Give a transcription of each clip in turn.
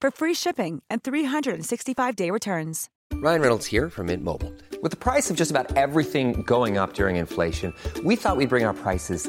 for free shipping and 365-day returns. Ryan Reynolds here from Mint Mobile. With the price of just about everything going up during inflation, we thought we'd bring our prices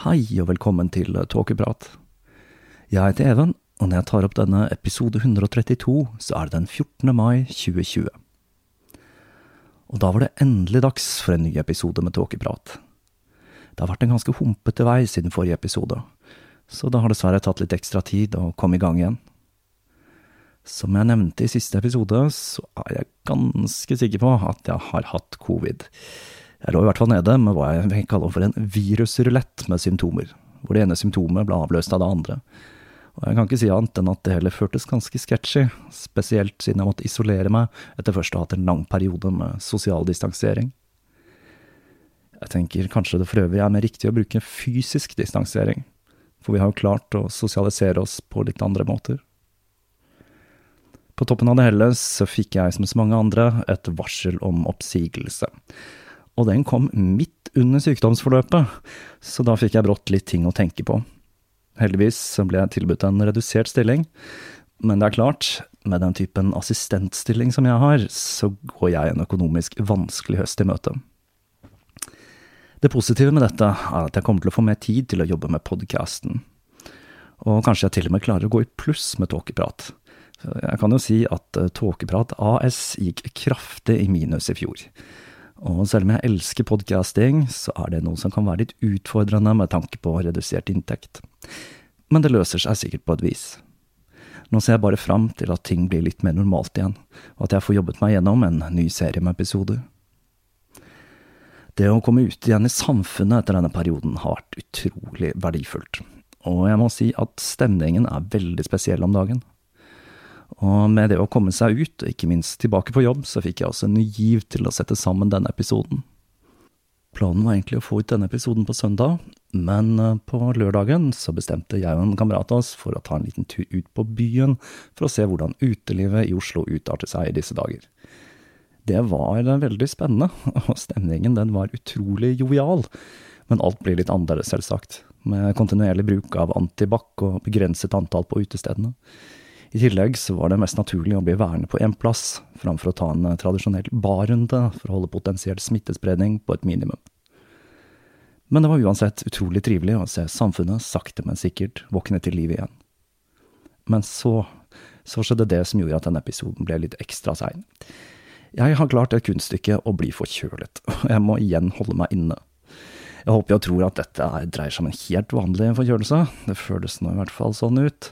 Hei og velkommen til Tåkeprat. Jeg heter Even, og når jeg tar opp denne episode 132, så er det den 14. mai 2020. Og da var det endelig dags for en ny episode med Tåkeprat. Det har vært en ganske humpete vei siden forrige episode, så det har dessverre tatt litt ekstra tid å komme i gang igjen. Som jeg nevnte i siste episode, så er jeg ganske sikker på at jeg har hatt covid. Jeg lå i hvert fall nede med hva jeg vil kalle for en virusrulett med symptomer, hvor det ene symptomet ble avløst av det andre. Og jeg kan ikke si annet enn at det heller føltes ganske sketchy, spesielt siden jeg måtte isolere meg etter først å ha hatt en lang periode med sosial distansering. Jeg tenker kanskje det for øvrig er mer riktig å bruke fysisk distansering, for vi har jo klart å sosialisere oss på litt andre måter. På toppen av det hele så fikk jeg, som så mange andre, et varsel om oppsigelse og den kom midt under sykdomsforløpet, så da fikk jeg brått litt ting å tenke på. Heldigvis ble jeg tilbudt en redusert stilling, men det er klart, med den typen assistentstilling som jeg har, så går jeg en økonomisk vanskelig høst i møte. Det positive med dette er at jeg kommer til å få mer tid til å jobbe med podkasten. Og kanskje jeg til og med klarer å gå i pluss med tåkeprat. Jeg kan jo si at Tåkeprat AS gikk kraftig i minus i fjor. Og selv om jeg elsker podcasting, så er det noe som kan være litt utfordrende med tanke på redusert inntekt. Men det løser seg sikkert på et vis. Nå ser jeg bare fram til at ting blir litt mer normalt igjen, og at jeg får jobbet meg gjennom en ny serie med episoder. Det å komme ut igjen i samfunnet etter denne perioden har vært utrolig verdifullt, og jeg må si at stemningen er veldig spesiell om dagen. Og med det å komme seg ut, og ikke minst tilbake på jobb, så fikk jeg også en ny giv til å sette sammen denne episoden. Planen var egentlig å få ut denne episoden på søndag, men eh, på lørdagen så bestemte jeg og en kamerat oss for å ta en liten tur ut på byen for å se hvordan utelivet i Oslo utarter seg i disse dager. Det var veldig spennende, og stemningen den var utrolig jovial, men alt blir litt annerledes, selvsagt, med kontinuerlig bruk av antibac og begrenset antall på utestedene. I tillegg så var det mest naturlig å bli værende på én plass, framfor å ta en tradisjonell barrunde for å holde potensiell smittespredning på et minimum. Men det var uansett utrolig trivelig å se samfunnet sakte, men sikkert våkne til liv igjen. Men så, så skjedde det som gjorde at denne episoden ble litt ekstra sein. Jeg har klart det kunststykket å bli forkjølet, og jeg må igjen holde meg inne. Jeg håper og tror at dette dreier seg om en helt vanlig forkjølelse, det føles nå i hvert fall sånn ut.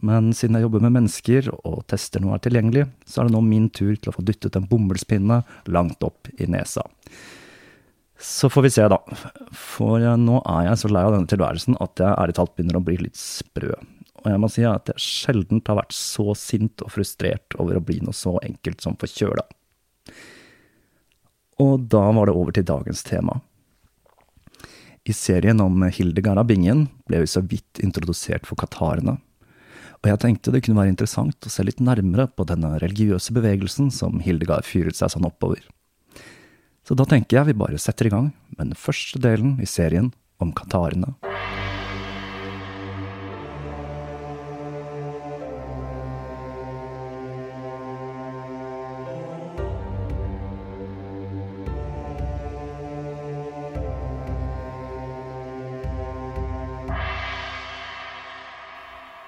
Men siden jeg jobber med mennesker og tester noe er tilgjengelig, så er det nå min tur til å få dyttet en bomullspinne langt opp i nesa. Så får vi se, da. For nå er jeg så lei av denne tilværelsen at jeg ærlig talt begynner å bli litt sprø. Og jeg må si at jeg sjelden har vært så sint og frustrert over å bli noe så enkelt som forkjøla. Og da var det over til dagens tema. I serien om Hildegard av Bingen ble vi så vidt introdusert for katarene, og jeg tenkte det kunne være interessant å se litt nærmere på denne religiøse bevegelsen som Hildegard fyret seg sånn oppover. Så da tenker jeg vi bare setter i gang med den første delen i serien om katarene.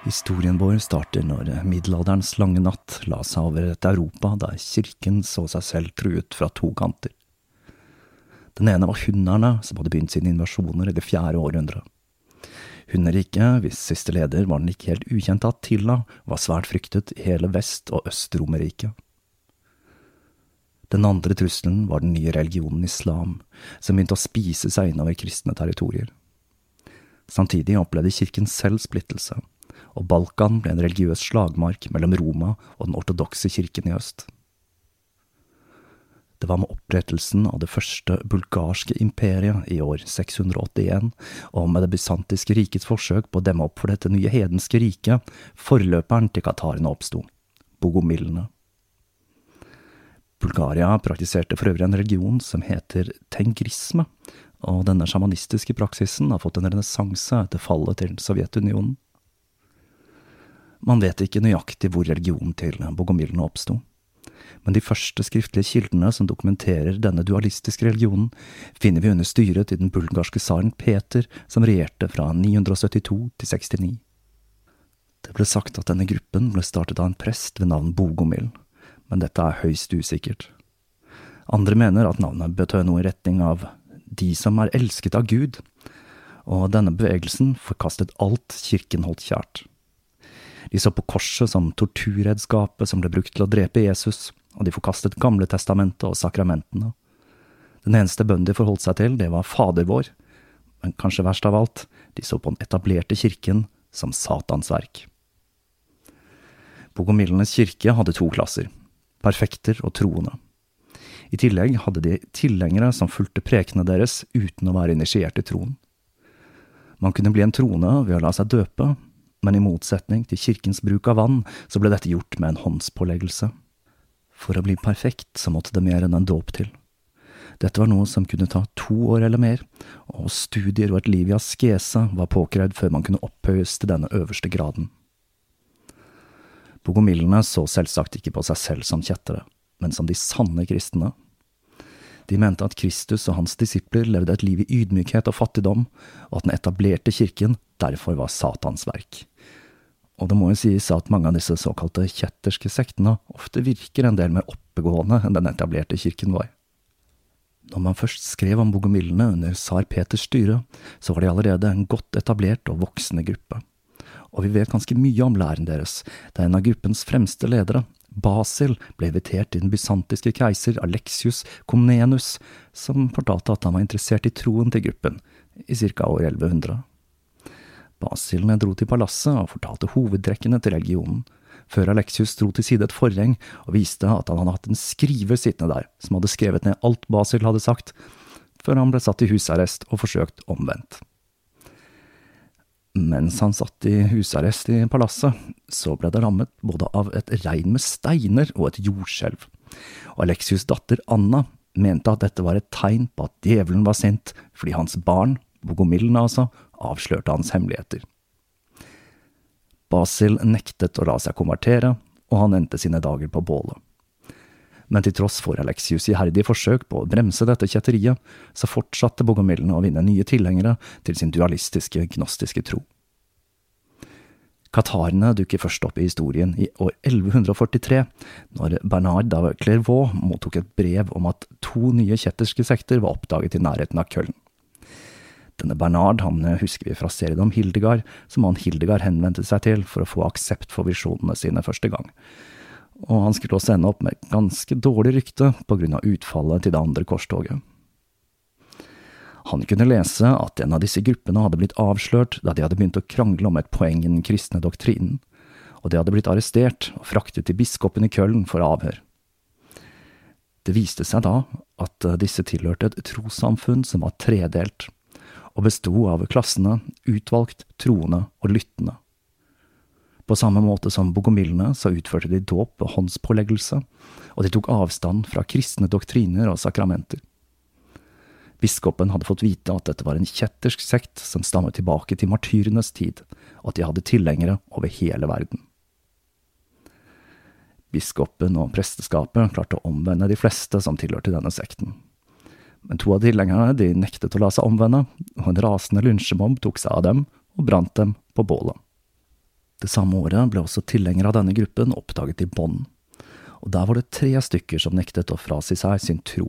Historien vår starter når middelalderens lange natt la seg over et Europa der kirken så seg selv truet fra to kanter. Den ene var hunderne, som hadde begynt sine invasjoner i det fjerde århundret. Hunderriket, hvis siste leder var den ikke helt ukjente Attila, var svært fryktet i hele Vest- og Øst-Romerriket. Den andre trusselen var den nye religionen islam, som begynte å spise seg innover kristne territorier. Samtidig opplevde kirken selv splittelse og Balkan ble en religiøs slagmark mellom Roma og den ortodokse kirken i øst. Det var med opprettelsen av det første bulgarske imperiet i år 681, og med det bysantiske rikets forsøk på å demme opp for dette nye hedenske riket, forløperen til katarene oppsto, bogomillene. Bulgaria praktiserte for øvrig en religion som heter tengrisme, og denne sjamanistiske praksisen har fått en renessanse etter fallet til Sovjetunionen. Man vet ikke nøyaktig hvor religionen til bogomilene oppsto. Men de første skriftlige kildene som dokumenterer denne dualistiske religionen, finner vi under styret til den bulgarske tsaren Peter, som regjerte fra 972 til 69. Det ble sagt at denne gruppen ble startet av en prest ved navn Bogomil, men dette er høyst usikkert. Andre mener at navnet betød noe i retning av De som er elsket av Gud, og denne bevegelsen forkastet alt kirken holdt kjært. De så på korset som torturredskapet som ble brukt til å drepe Jesus, og de forkastet Gamle testamentet og sakramentene. Den eneste bønnen de forholdt seg til, det var Fader vår, men kanskje verst av alt, de så på den etablerte kirken som Satans verk. Bogomillenes kirke hadde to klasser, perfekter og troende. I tillegg hadde de tilhengere som fulgte prekene deres uten å være initiert i troen. Man kunne bli en troende ved å la seg døpe, men i motsetning til kirkens bruk av vann, så ble dette gjort med en håndspåleggelse. For å bli perfekt så måtte det mer enn en dåp til. Dette var noe som kunne ta to år eller mer, og studier og et liv i askese var påkrevd før man kunne opphøyes til denne øverste graden. Bogomillene så selvsagt ikke på seg selv som kjettere, men som de sanne kristne. De mente at Kristus og hans disipler levde et liv i ydmykhet og fattigdom, og at den etablerte kirken derfor var Satans verk. Og det må jo sies at mange av disse såkalte kjetterske sektene ofte virker en del mer oppegående enn den etablerte kirken var. Når man først skrev om bogomillene under tsar Peters styre, så var de allerede en godt etablert og voksende gruppe. Og vi vet ganske mye om læren deres, da en av gruppens fremste ledere, Basil, ble invitert til den bysantiske keiser Alexius Komnenus, som fortalte at han var interessert i troen til gruppen, i ca. år 1100. Basilene dro til palasset og fortalte hovedtrekkene til religionen, før Alexius dro til side et forheng og viste at han hadde hatt en skriver sittende der, som hadde skrevet ned alt Basil hadde sagt, før han ble satt i husarrest og forsøkt omvendt. Mens han satt i husarrest i palasset, så ble det rammet både av et regn med steiner og et jordskjelv, og Alexius' datter Anna mente at dette var et tegn på at djevelen var sint fordi hans barn, Bogomillen altså, avslørte hans hemmeligheter. Basil nektet å la seg konvertere, og han endte sine dager på bålet. Men til tross for Alexius' iherdige forsøk på å bremse dette kjetteriet, så fortsatte Bogomillen å vinne nye tilhengere til sin dualistiske, gnostiske tro. Katarene dukker først opp i historien i år 1143, når Bernard av Clairvaux mottok et brev om at to nye kjetterske sekter var oppdaget i nærheten av Køllen. Denne Bernard han husker vi fra serien om Hildegard, som han Hildegard henvendte seg til for å få aksept for visjonene sine første gang. Og han skulle også ende opp med ganske dårlig rykte på grunn av utfallet til det andre korstoget. Han kunne lese at en av disse gruppene hadde blitt avslørt da de hadde begynt å krangle om et poeng i den kristne doktrinen, og de hadde blitt arrestert og fraktet til biskopen i Køllen for avhør. Det viste seg da at disse tilhørte et trossamfunn som var tredelt, og besto av klassene utvalgt, troende og lyttende. På samme måte som bogomillene så utførte de dåp og håndspåleggelse, og de tok avstand fra kristne doktriner og sakramenter. Biskopen hadde fått vite at dette var en kjettersk sekt som stammet tilbake til martyrenes tid, og at de hadde tilhengere over hele verden. Biskopen og presteskapet klarte å omvende de fleste som tilhørte denne sekten, men to av tilhengerne de nektet å la seg omvende, og en rasende lynsjemobb tok seg av dem og brant dem på bålet. Det samme året ble også tilhengere av denne gruppen oppdaget i Bonn, og der var det tre stykker som nektet å frasi seg sin tro,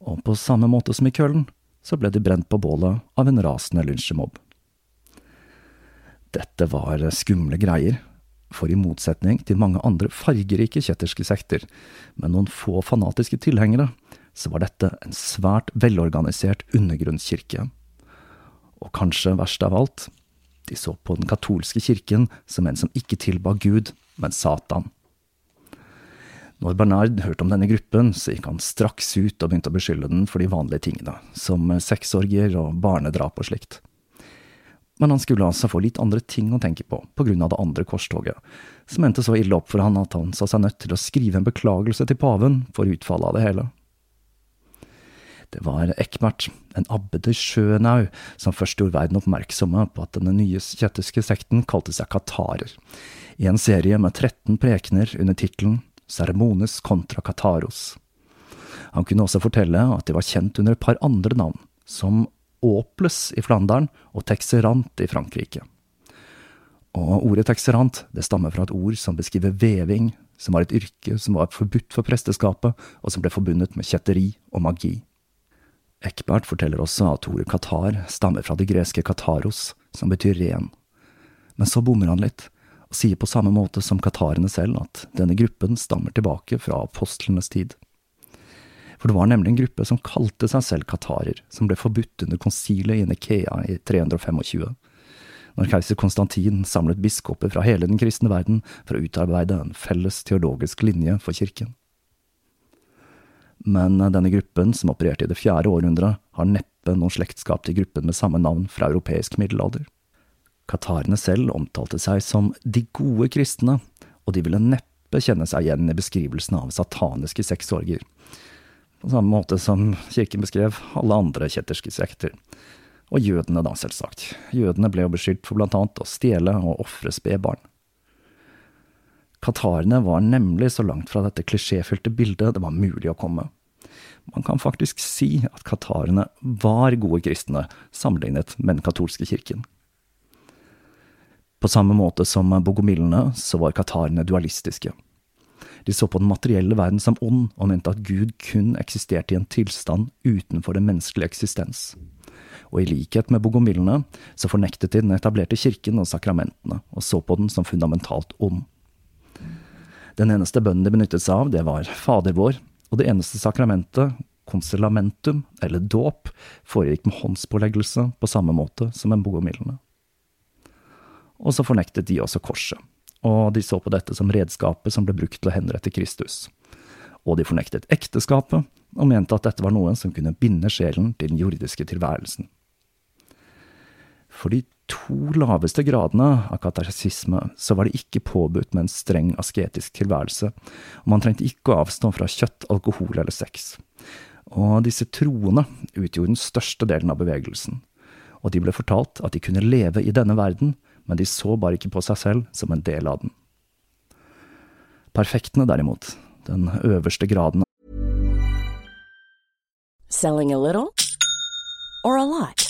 og på samme måte som i Køllen, så ble de brent på bålet av en rasende lynsjemobb. Dette var skumle greier, for i motsetning til mange andre fargerike kjetterske sekter, med noen få fanatiske tilhengere, så var dette en svært velorganisert undergrunnskirke. Og kanskje verst av alt, de så på den katolske kirken som en som ikke tilba Gud, men Satan. Når Bernard hørte om denne gruppen, så gikk han straks ut og begynte å beskylde den for de vanlige tingene, som sexorgier og barnedrap og slikt. Men han skulle altså få litt andre ting å tenke på, på grunn av det andre korstoget, som endte så ille opp for han at han så seg nødt til å skrive en beklagelse til paven for utfallet av det hele. Det var Ekmart, en abbede Schönau, som først gjorde verden oppmerksomme på at denne nye kjettiske sekten kalte seg katarer, i en serie med 13 prekener under tittelen Ceremones contra Cataros. Han kunne også fortelle at de var kjent under et par andre navn, som Åples i Flandern og Texerant i Frankrike. Og ordet texerant det stammer fra et ord som beskriver veving, som var et yrke som var forbudt for presteskapet, og som ble forbundet med kjetteri og magi. Eckbert forteller også at ordet Qatar stammer fra det greske kataros, som betyr ren. Men så bommer han litt, og sier på samme måte som katarene selv at denne gruppen stammer tilbake fra apostlenes tid. For det var nemlig en gruppe som kalte seg selv katarer, som ble forbudt under konsilet i Nikea i 325, når keiser Konstantin samlet biskoper fra hele den kristne verden for å utarbeide en felles teologisk linje for kirken men denne gruppen, som opererte i det fjerde århundret, har neppe noen slektskap til gruppen med samme navn fra europeisk middelalder. Katarene selv omtalte seg som de gode kristne, og de ville neppe kjenne seg igjen i beskrivelsen av sataniske sexorger, på samme måte som kirken beskrev alle andre kjetterske sekter. Og jødene, da, selvsagt. Jødene ble jo beskyldt for blant annet å stjele og ofre spedbarn. Katarene var nemlig så langt fra dette klisjéfylte bildet det var mulig å komme. Man kan faktisk si at katarene var gode kristne sammenlignet med den katolske kirken. På samme måte som bogomillene så var katarene dualistiske. De så på den materielle verden som ond, og mente at Gud kun eksisterte i en tilstand utenfor den menneskelige eksistens. Og i likhet med bogomillene så fornektet de den etablerte kirken og sakramentene, og så på den som fundamentalt ond. Den eneste bønnen de benyttet seg av, det var Fader vår, og det eneste sakramentet, konsulamentum, eller dåp, foregikk med håndspåleggelse på samme måte som en bogomillene. Og så fornektet de også korset, og de så på dette som redskapet som ble brukt til å henrette Kristus. Og de fornektet ekteskapet, og mente at dette var noe som kunne binde sjelen til den jordiske tilværelsen. For de to laveste gradene av katarsisme så var det ikke påbudt med en streng asketisk tilværelse, og man trengte ikke å avstå fra kjøtt, alkohol eller sex. Og disse troende utgjorde den største delen av bevegelsen, og de ble fortalt at de kunne leve i denne verden, men de så bare ikke på seg selv som en del av den. Perfektene, derimot, den øverste graden Selling a little or a lot?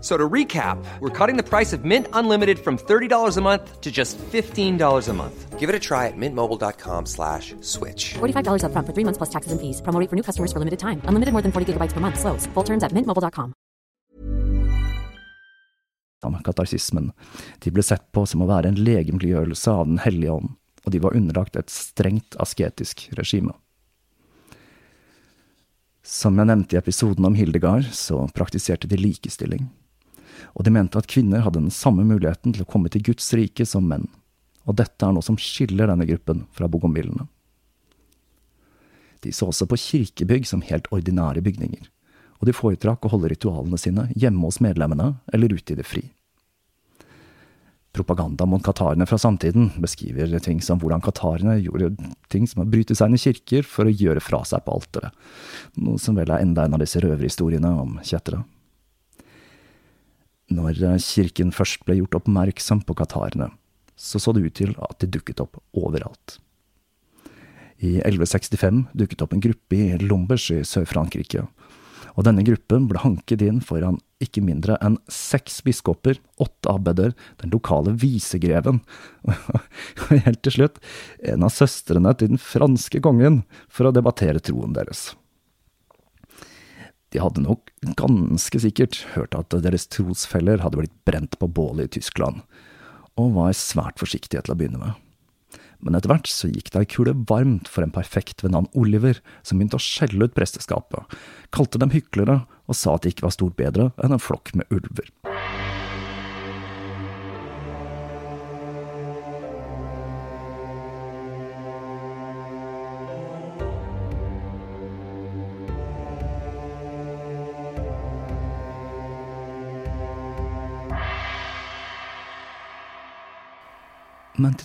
So to recap, we're cutting the price of Mint Unlimited from $30 a month to just $15 a month. Give it a try at mintmobile.com slash switch. $45 upfront for three months plus taxes and fees. Promo rate for new customers for limited time. Unlimited more than 40 gigabytes per month. Slows. Full terms at mintmobile.com. katarsismen. De ble sett på som å være en legemliggjørelse av Den hellige ånd, og de var underlagt et strengt asketisk regime. Som jeg nevnte i episoden om Hildegard, så praktiserte de likestilling. Og de mente at kvinner hadde den samme muligheten til å komme til Guds rike som menn. Og dette er noe som skiller denne gruppen fra bogomillene. De så også på kirkebygg som helt ordinære bygninger, og de foretrakk å holde ritualene sine hjemme hos medlemmene eller ute i det fri. Propaganda mot katarene fra samtiden beskriver ting som hvordan katarene gjorde ting som å bryte seg inn i kirker for å gjøre fra seg på alteret, noe som vel er enda en av disse røverhistoriene om kjettere. Når kirken først ble gjort oppmerksom på katarene, så så det ut til at de dukket opp overalt. I 1165 dukket opp en gruppe i Lombers i Sør-Frankrike, og denne gruppen ble hanket inn foran ikke mindre enn seks biskoper, åtte abbeder, den lokale visegreven, og helt til slutt en av søstrene til den franske kongen, for å debattere troen deres. De hadde nok ganske sikkert hørt at deres trosfeller hadde blitt brent på bålet i Tyskland, og var svært forsiktige til å begynne med men etter hvert så gikk det ei kule varmt for en perfekt ved navn Oliver, som begynte å skjelle ut presteskapet, kalte dem hyklere og sa at de ikke var stort bedre enn en flokk med ulver.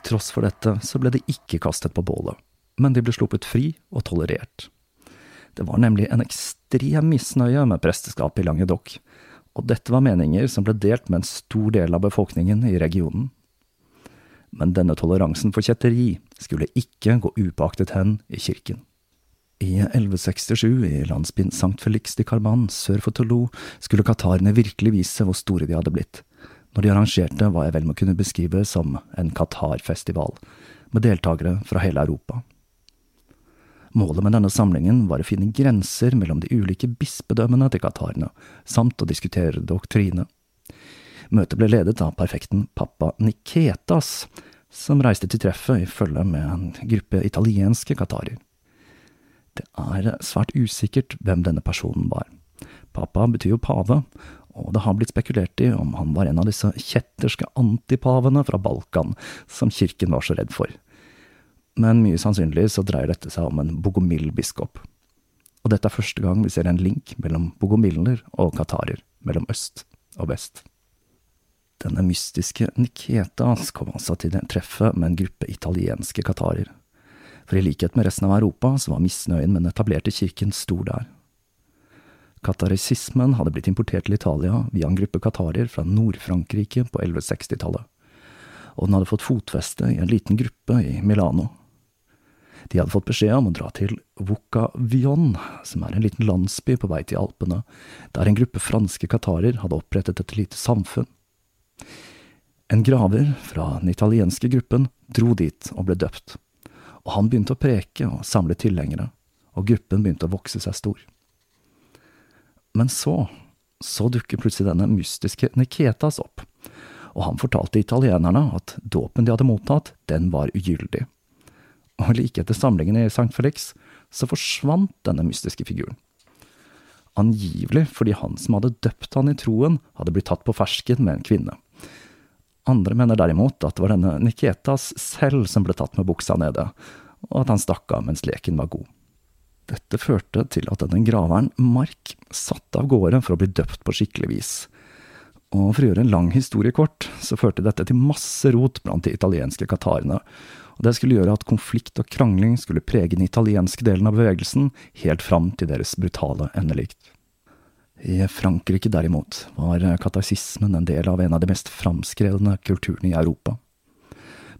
Tross for dette så ble de ikke kastet på bålet, men de ble sluppet fri og tolerert. Det var nemlig en ekstrem misnøye med presteskapet i Languedoc, og dette var meninger som ble delt med en stor del av befolkningen i regionen. Men denne toleransen for kjetteri skulle ikke gå upåaktet hen i kirken. I 1167, i landsbyen Sankt Felix de Carman sør for Toulouse, skulle katarene virkelig vise hvor store de hadde blitt når de arrangerte hva jeg vel må kunne beskrive som en Qatar-festival, med deltakere fra hele Europa. Målet med denne samlingen var å finne grenser mellom de ulike bispedømmene til qatarene, samt å diskutere doktrine. Møtet ble ledet av perfekten pappa Niketas, som reiste til treffet i følge med en gruppe italienske qatarer. Det er svært usikkert hvem denne personen var. Pappa betyr jo pave, og det har blitt spekulert i om han var en av disse kjetterske antipavene fra Balkan som kirken var så redd for. Men mye sannsynlig så dreier dette seg om en bogomil-biskop. Og dette er første gang vi ser en link mellom bogomiller og katarer, mellom øst og vest. Denne mystiske Niketas kom altså til treffet med en gruppe italienske katarer. For i likhet med resten av Europa så var misnøyen med den etablerte kirken stor der, Katarisismen hadde blitt importert til Italia via en gruppe qatarier fra Nord-Frankrike på 1160-tallet, og den hadde fått fotfeste i en liten gruppe i Milano. De hadde fått beskjed om å dra til Vucavion, som er en liten landsby på vei til Alpene, der en gruppe franske qatarier hadde opprettet et lite samfunn. En graver fra den italienske gruppen dro dit og ble døpt, og han begynte å preke og samle tilhengere, og gruppen begynte å vokse seg stor. Men så, så dukker plutselig denne mystiske Niketas opp, og han fortalte italienerne at dåpen de hadde mottatt, den var ugyldig. Og like etter samlingen i St. Felix, så forsvant denne mystiske figuren. Angivelig fordi han som hadde døpt han i troen, hadde blitt tatt på fersken med en kvinne. Andre mener derimot at det var denne Niketas selv som ble tatt med buksa nede, og at han stakk av mens leken var god. Dette førte til at denne graveren, Mark, satte av gårde for å bli døpt på skikkelig vis. Og for å gjøre en lang historie kort, så førte dette til masse rot blant de italienske katarene, og det skulle gjøre at konflikt og krangling skulle prege den italienske delen av bevegelsen helt fram til deres brutale endelikt. I Frankrike derimot var katarsismen en del av en av de mest framskredne kulturene i Europa.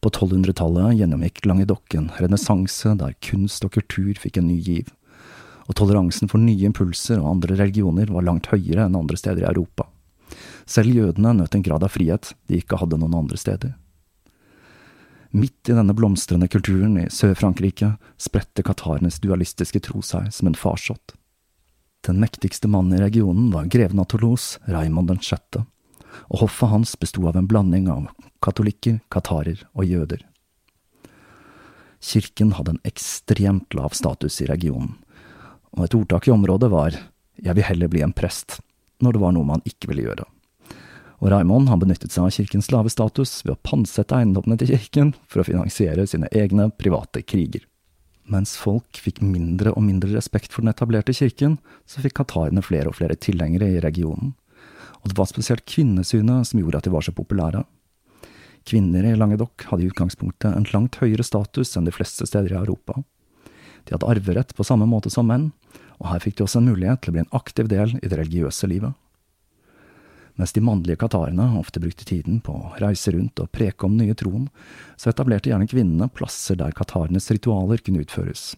På 1200-tallet gjennomgikk Langedokken en renessanse der kunst og kultur fikk en ny giv, og toleransen for nye impulser og andre religioner var langt høyere enn andre steder i Europa. Selv jødene nøt en grad av frihet de ikke hadde noen andre steder. Midt i denne blomstrende kulturen i Sør-Frankrike spredte katarenes dualistiske tro seg som en farsott. Den mektigste mannen i regionen var greven av Toulouse, Raymond den sjette, og hoffet hans besto av en blanding av katolikker, katarer og jøder. Kirken hadde en ekstremt lav status i regionen, og et ordtak i området var jeg vil heller bli en prest, når det var noe man ikke ville gjøre og Raymond han benyttet seg av kirkens lave status ved å pantsette eiendommene til kirken for å finansiere sine egne private kriger. Mens folk fikk mindre og mindre respekt for den etablerte kirken, så fikk katarene flere og flere tilhengere i regionen, og det var spesielt kvinnesynet som gjorde at de var så populære. Kvinner i Languedoc hadde i utgangspunktet en langt høyere status enn de fleste steder i Europa. De hadde arverett på samme måte som menn, og her fikk de også en mulighet til å bli en aktiv del i det religiøse livet. Mens de mannlige katarene ofte brukte tiden på å reise rundt og preke om nye troen, så etablerte gjerne kvinnene plasser der katarenes ritualer kunne utføres,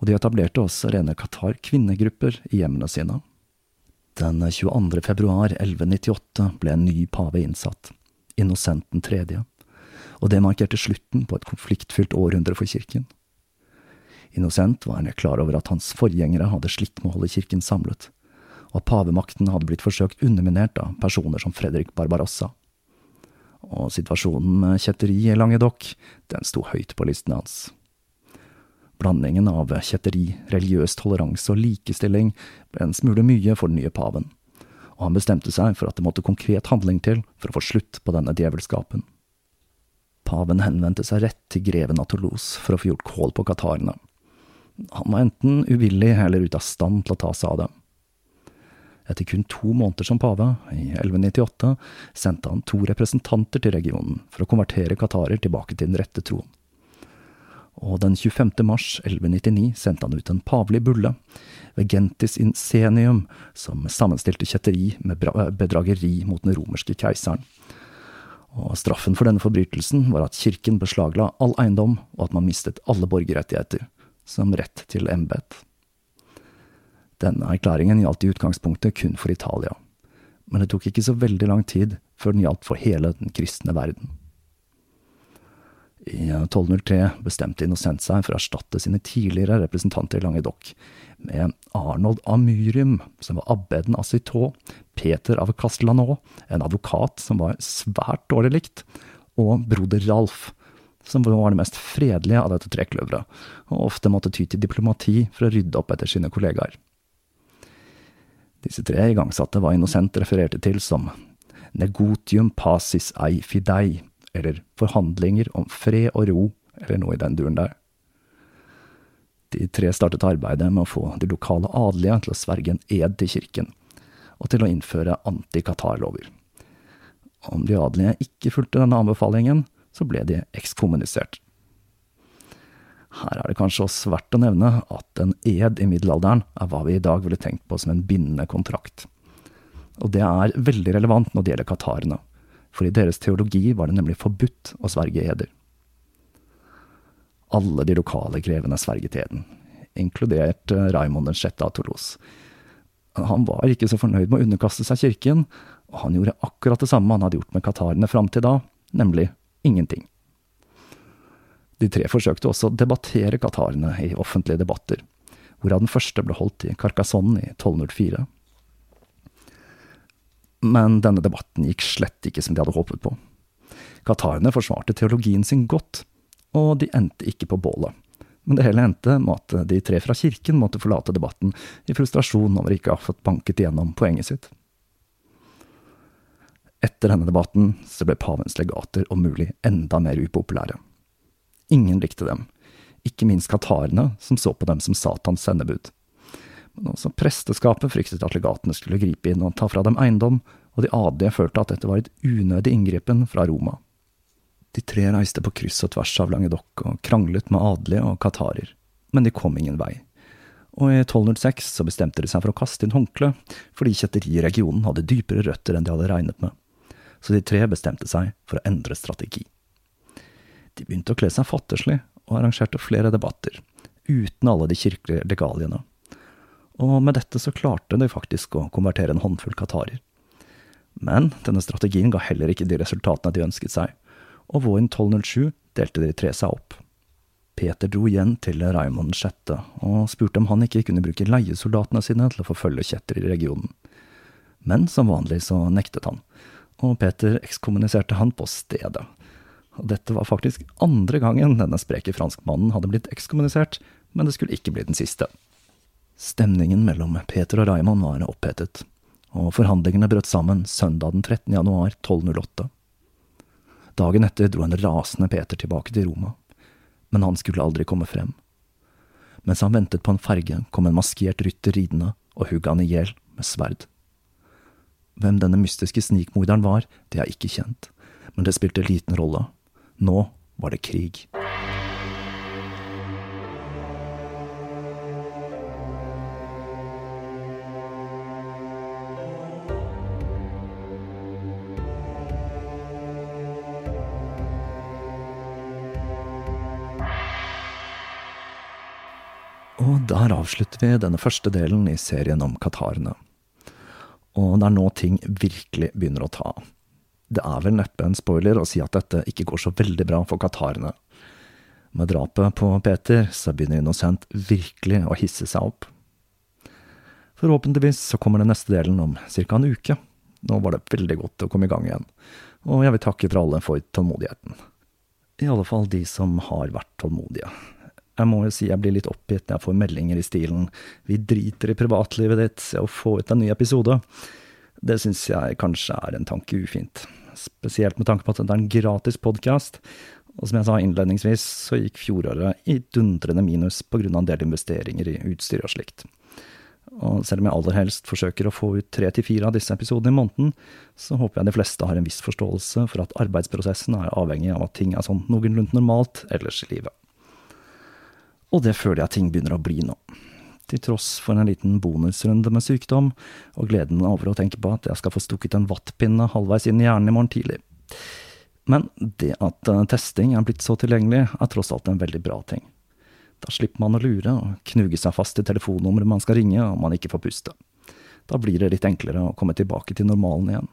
og de etablerte også rene Qatar-kvinnegrupper i hjemmene sine. Den 22. februar 1198 ble en ny pave innsatt, Innocenten tredje, og det markerte slutten på et konfliktfylt århundre for kirken. Innocent var klar over at hans forgjengere hadde slitt med å holde kirken samlet, og at pavemakten hadde blitt forsøkt underminert av personer som Fredrik Barbarossa. Og situasjonen med kjetteri i Languedoc, den sto høyt på listen hans. Blandingen av kjetteri, religiøs toleranse og likestilling ble en smule mye for den nye paven, og han bestemte seg for at det måtte konkret handling til for å få slutt på denne djevelskapen. Paven henvendte seg rett til greven av Toulouse for å få gjort kål på katarene. Han var enten uvillig eller ute av stand til å ta seg av det. Etter kun to måneder som pave, i 1198, sendte han to representanter til regionen for å konvertere qatarer tilbake til den rette troen. Og den 25. mars 1199 sendte han ut en pavelig bulle, Vegentis insenium, som sammenstilte kjetteri med bedrageri mot den romerske keiseren. Og straffen for denne forbrytelsen var at kirken beslagla all eiendom, og at man mistet alle borgerrettigheter, som rett til embet. Denne erklæringen gjaldt i utgangspunktet kun for Italia, men det tok ikke så veldig lang tid før den gjaldt for hele den kristne verden. I 1203 bestemte Innocent seg for å erstatte sine tidligere representanter i Languedoc med Arnold Amyrium, som var abbeden av Citeaux, Peter av Castellanau, en advokat som var svært dårlig likt, og broder Ralf, som var det mest fredelige av dette trekløveret, og ofte måtte ty til diplomati for å rydde opp etter sine kollegaer. Disse tre igangsatte hva Innocent refererte til som negotium pacis ei fidei, eller forhandlinger om fred og ro, eller noe i den duren der. De tre startet arbeidet med å få de lokale adelige til å sverge en ed til kirken, og til å innføre anti-Qatar-lover. Om de adelige ikke fulgte denne anbefalingen, så ble de ekskommunisert. Her er det kanskje også verdt å nevne at en ed i middelalderen er hva vi i dag ville tenkt på som en bindende kontrakt. Og det er veldig relevant når det gjelder katarene, for i deres teologi var det nemlig forbudt å sverge eder. Alle de lokale grevene sverget eden, inkludert Raimond Raymond den av Toulouse. Han var ikke så fornøyd med å underkaste seg kirken, og han gjorde akkurat det samme han hadde gjort med katarene fram til da, nemlig ingenting. De tre forsøkte også å debattere qatarene i offentlige debatter, hvorav den første ble holdt i Carcassonne i 1204. Men denne debatten gikk slett ikke som de hadde håpet på. Qatarene forsvarte teologien sin godt, og de endte ikke på bålet. Men det hele endte med at de tre fra kirken måtte forlate debatten i frustrasjon over ikke å ha fått banket igjennom poenget sitt. Etter denne debatten så ble pavens legater om mulig enda mer upopulære. Ingen likte dem, ikke minst katarene, som så på dem som Satans sendebud. Men også presteskapet fryktet at legatene skulle gripe inn og ta fra dem eiendom, og de adelige følte at dette var et unødig inngripen fra Roma. De tre reiste på kryss og tvers av Languedoc og kranglet med adelige og qatarer, men de kom ingen vei. Og i 1206 så bestemte de seg for å kaste inn håndkleet, fordi kjetteriet i regionen hadde dypere røtter enn de hadde regnet med. Så de tre bestemte seg for å endre strategi. De begynte å kle seg fattigslig, og arrangerte flere debatter, uten alle de kirkelige legaliene. Og med dette så klarte de faktisk å konvertere en håndfull qatarer. Men denne strategien ga heller ikke de resultatene de ønsket seg, og våren 1207 delte de tre seg opp. Peter dro igjen til Raymond 6. og spurte om han ikke kunne bruke leiesoldatene sine til å forfølge kjetter i regionen. Men som vanlig så nektet han, og Peter ekskommuniserte han på stedet. Og dette var faktisk andre gangen denne spreke franskmannen hadde blitt ekskommunisert, men det skulle ikke bli den siste. Stemningen mellom Peter og Raymond var opphetet, og forhandlingene brøt sammen søndag den 13. januar 1208. Dagen etter dro en rasende Peter tilbake til Roma, men han skulle aldri komme frem. Mens han ventet på en ferge, kom en maskert rytter ridende og hugg han i hjel med sverd. Hvem denne mystiske snikmorderen var, det er ikke kjent, men det spilte liten rolle. Nå var det krig. Der avslutter vi denne første delen i serien om qatarene. Og det er nå ting virkelig begynner å ta av. Det er vel neppe en spoiler å si at dette ikke går så veldig bra for qatarene. Med drapet på Peter så begynner Innocent virkelig å hisse seg opp. Forhåpentligvis så kommer den neste delen om ca. en uke. Nå var det veldig godt å komme i gang igjen, og jeg vil takke for alle for tålmodigheten. I alle fall de som har vært tålmodige. Jeg må jo si jeg blir litt oppgitt når jeg får meldinger i stilen 'vi driter i privatlivet ditt, å få ut en ny episode'. Det syns jeg kanskje er en tanke ufint. Spesielt med tanke på at det er en gratis podkast. Og som jeg sa innledningsvis, så gikk fjoråret i dundrende minus av en del investeringer i utstyr og slikt. Og selv om jeg aller helst forsøker å få ut tre til fire av disse episodene i måneden, så håper jeg de fleste har en viss forståelse for at arbeidsprosessen er avhengig av at ting er sånn noenlunde normalt ellers i livet. Og det føler jeg ting begynner å bli nå. Til tross for en liten bonusrunde med sykdom, og gleden over å tenke på at jeg skal få stukket en vattpinne halvveis inn i hjernen i morgen tidlig. Men det at eh, testing er blitt så tilgjengelig, er tross alt en veldig bra ting. Da slipper man å lure og knuge seg fast i telefonnummeret man skal ringe om man ikke får puste. Da blir det litt enklere å komme tilbake til normalen igjen.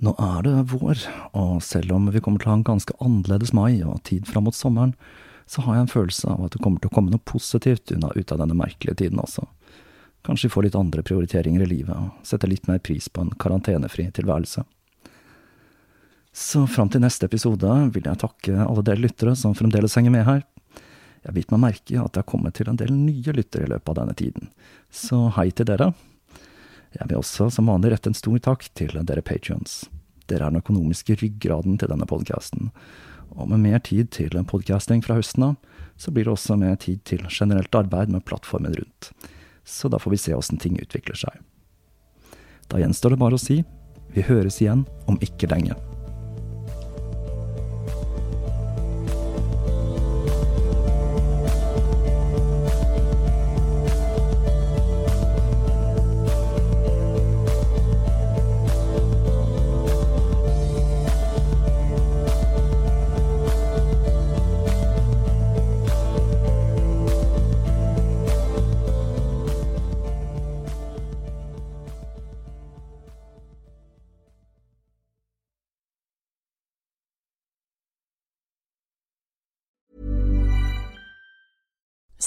Nå er det vår, og selv om vi kommer til å ha en ganske annerledes mai og tid fram mot sommeren, så har jeg en følelse av at det kommer til å komme noe positivt unna ut av denne merkelige tiden også. Kanskje vi får litt andre prioriteringer i livet, og setter litt mer pris på en karantenefri tilværelse. Så fram til neste episode vil jeg takke alle dere lyttere som fremdeles henger med her. Jeg bitt meg merke at det har kommet til en del nye lyttere i løpet av denne tiden, så hei til dere. Jeg vil også som vanlig rette en stor takk til dere patrions. Dere er den økonomiske ryggraden til denne podkasten og med mer tid til podcasting fra høsten av, så blir det også mer tid til generelt arbeid med plattformen rundt. Så da får vi se åssen ting utvikler seg. Da gjenstår det bare å si vi høres igjen om ikke lenge.